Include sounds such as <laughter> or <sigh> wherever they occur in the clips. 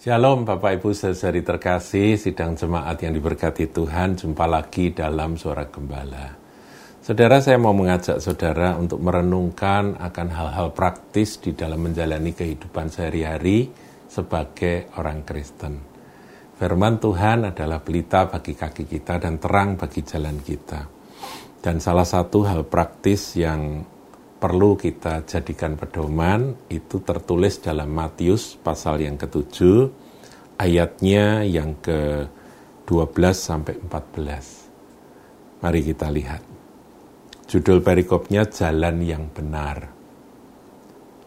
Shalom Bapak Ibu saudari terkasih, sidang jemaat yang diberkati Tuhan, jumpa lagi dalam Suara Gembala. Saudara, saya mau mengajak saudara untuk merenungkan akan hal-hal praktis di dalam menjalani kehidupan sehari-hari sebagai orang Kristen. Firman Tuhan adalah pelita bagi kaki kita dan terang bagi jalan kita. Dan salah satu hal praktis yang perlu kita jadikan pedoman itu tertulis dalam Matius pasal yang ketujuh ayatnya yang ke-12 sampai 14. Mari kita lihat. Judul perikopnya Jalan yang Benar.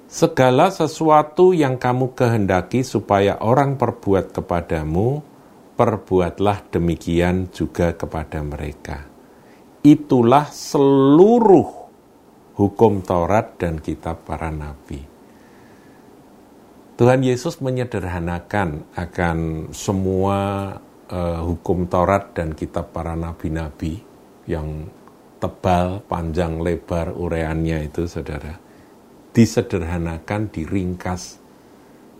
Segala sesuatu yang kamu kehendaki supaya orang perbuat kepadamu, perbuatlah demikian juga kepada mereka. Itulah seluruh hukum Taurat dan kitab para nabi. Tuhan Yesus menyederhanakan akan semua uh, hukum Taurat dan kitab para nabi-nabi yang tebal, panjang, lebar ureannya itu saudara. Disederhanakan, diringkas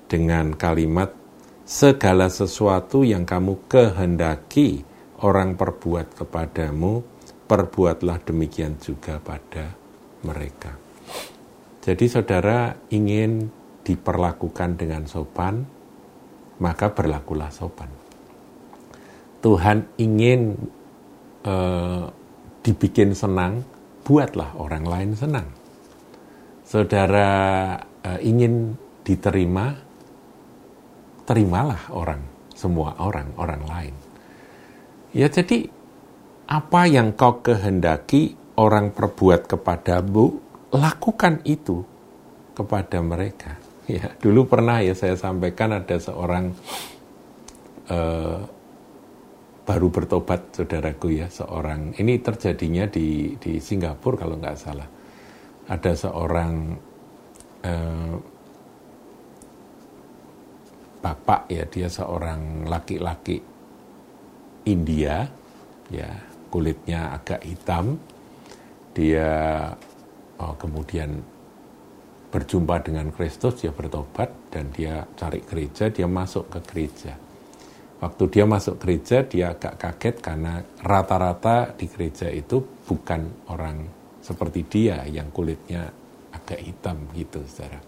dengan kalimat segala sesuatu yang kamu kehendaki orang perbuat kepadamu, perbuatlah demikian juga pada mereka. Jadi saudara ingin diperlakukan dengan sopan, maka berlakulah sopan. Tuhan ingin uh, dibikin senang, buatlah orang lain senang. Saudara uh, ingin diterima, terimalah orang, semua orang, orang lain. Ya jadi apa yang kau kehendaki orang perbuat kepadamu, lakukan itu kepada mereka. Ya, dulu pernah ya saya sampaikan ada seorang uh, baru bertobat saudaraku ya, seorang ini terjadinya di di Singapura kalau nggak salah. Ada seorang uh, bapak ya, dia seorang laki-laki India ya, kulitnya agak hitam, dia oh, kemudian berjumpa dengan Kristus, dia bertobat dan dia cari gereja, dia masuk ke gereja. Waktu dia masuk gereja, dia agak kaget karena rata-rata di gereja itu bukan orang seperti dia yang kulitnya agak hitam gitu, saudara.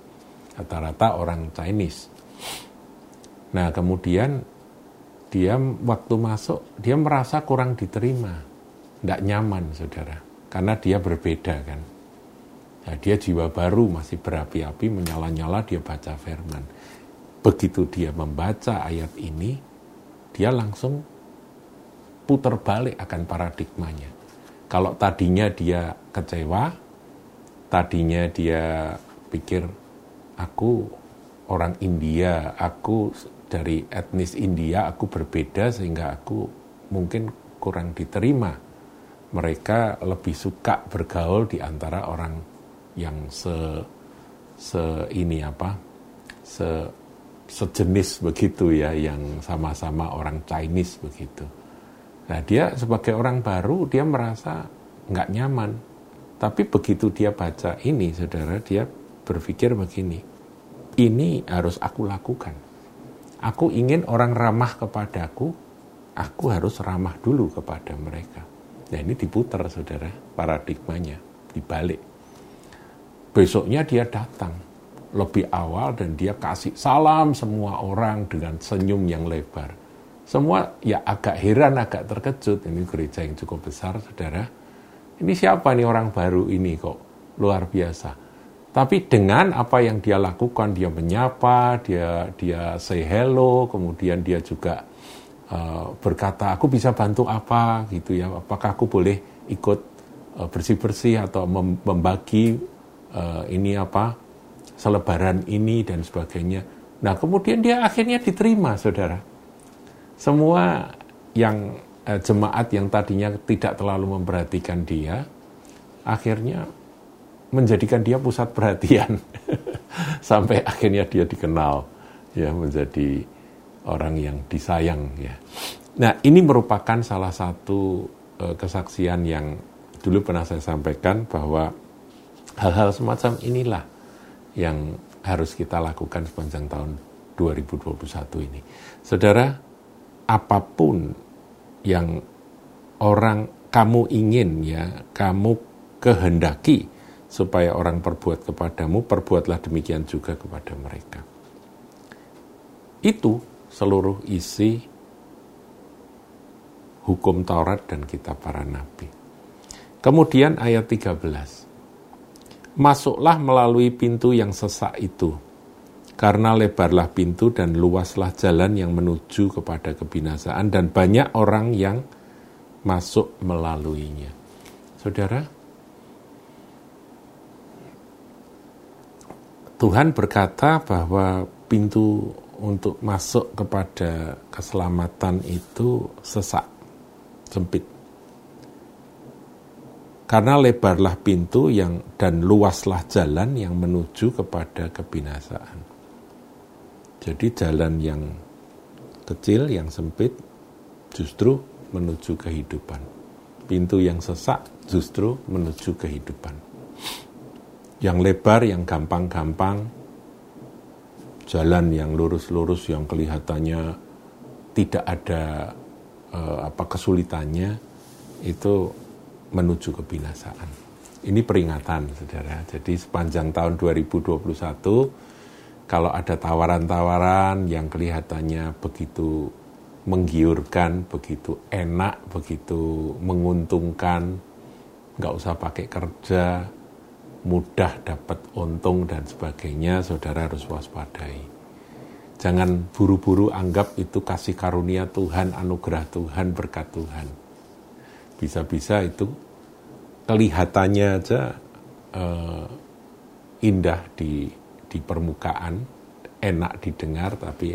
Rata-rata orang Chinese. Nah, kemudian dia waktu masuk, dia merasa kurang diterima, tidak nyaman, saudara karena dia berbeda kan. Ya, dia jiwa baru masih berapi-api menyala-nyala dia baca firman. Begitu dia membaca ayat ini, dia langsung putar balik akan paradigmanya. Kalau tadinya dia kecewa, tadinya dia pikir aku orang India, aku dari etnis India, aku berbeda sehingga aku mungkin kurang diterima mereka lebih suka bergaul di antara orang yang se se ini apa se sejenis begitu ya yang sama-sama orang Chinese begitu. Nah dia sebagai orang baru dia merasa nggak nyaman. Tapi begitu dia baca ini saudara dia berpikir begini, ini harus aku lakukan. Aku ingin orang ramah kepadaku, aku harus ramah dulu kepada mereka. Nah ini diputar saudara paradigmanya, dibalik. Besoknya dia datang lebih awal dan dia kasih salam semua orang dengan senyum yang lebar. Semua ya agak heran, agak terkejut. Ini gereja yang cukup besar, saudara. Ini siapa nih orang baru ini kok? Luar biasa. Tapi dengan apa yang dia lakukan, dia menyapa, dia dia say hello, kemudian dia juga uh, berkata aku bisa bantu apa? Gitu ya. Apakah aku boleh ikut uh, bersih-bersih atau mem membagi uh, ini apa selebaran ini dan sebagainya? Nah kemudian dia akhirnya diterima saudara. Semua yang jemaat yang tadinya tidak terlalu memperhatikan dia akhirnya menjadikan dia pusat perhatian. <laughs> Sampai akhirnya dia dikenal ya menjadi orang yang disayang ya. Nah, ini merupakan salah satu uh, kesaksian yang dulu pernah saya sampaikan bahwa hal-hal semacam inilah yang harus kita lakukan sepanjang tahun 2021 ini. Saudara, apa pun yang orang kamu ingin ya, kamu kehendaki supaya orang perbuat kepadamu, perbuatlah demikian juga kepada mereka. Itu seluruh isi hukum Taurat dan kitab para nabi. Kemudian ayat 13. Masuklah melalui pintu yang sesak itu, karena lebarlah pintu dan luaslah jalan yang menuju kepada kebinasaan dan banyak orang yang masuk melaluinya. Saudara, Tuhan berkata bahwa pintu untuk masuk kepada keselamatan itu sesak, sempit. Karena lebarlah pintu yang dan luaslah jalan yang menuju kepada kebinasaan. Jadi jalan yang kecil, yang sempit, justru menuju kehidupan. Pintu yang sesak justru menuju kehidupan. Yang lebar, yang gampang-gampang, jalan yang lurus-lurus, yang kelihatannya tidak ada eh, apa kesulitannya, itu menuju kebinasaan. Ini peringatan, saudara. Jadi sepanjang tahun 2021 kalau ada tawaran-tawaran yang kelihatannya begitu menggiurkan, begitu enak, begitu menguntungkan, nggak usah pakai kerja, mudah dapat untung dan sebagainya, saudara harus waspadai. Jangan buru-buru anggap itu kasih karunia Tuhan, anugerah Tuhan, berkat Tuhan. Bisa-bisa itu kelihatannya aja uh, indah di di permukaan enak didengar tapi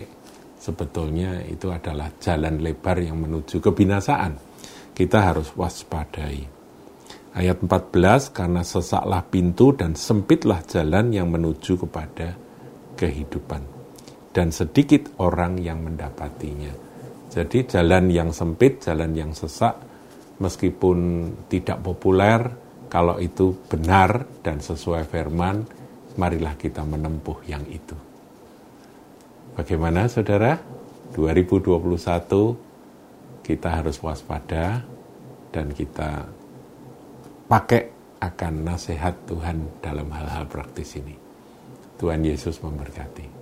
sebetulnya itu adalah jalan lebar yang menuju kebinasaan. Kita harus waspadai. Ayat 14, karena sesaklah pintu dan sempitlah jalan yang menuju kepada kehidupan. Dan sedikit orang yang mendapatinya. Jadi jalan yang sempit, jalan yang sesak, meskipun tidak populer, kalau itu benar dan sesuai firman, marilah kita menempuh yang itu. Bagaimana saudara? 2021 kita harus waspada dan kita pakai akan nasihat Tuhan dalam hal-hal praktis ini. Tuhan Yesus memberkati.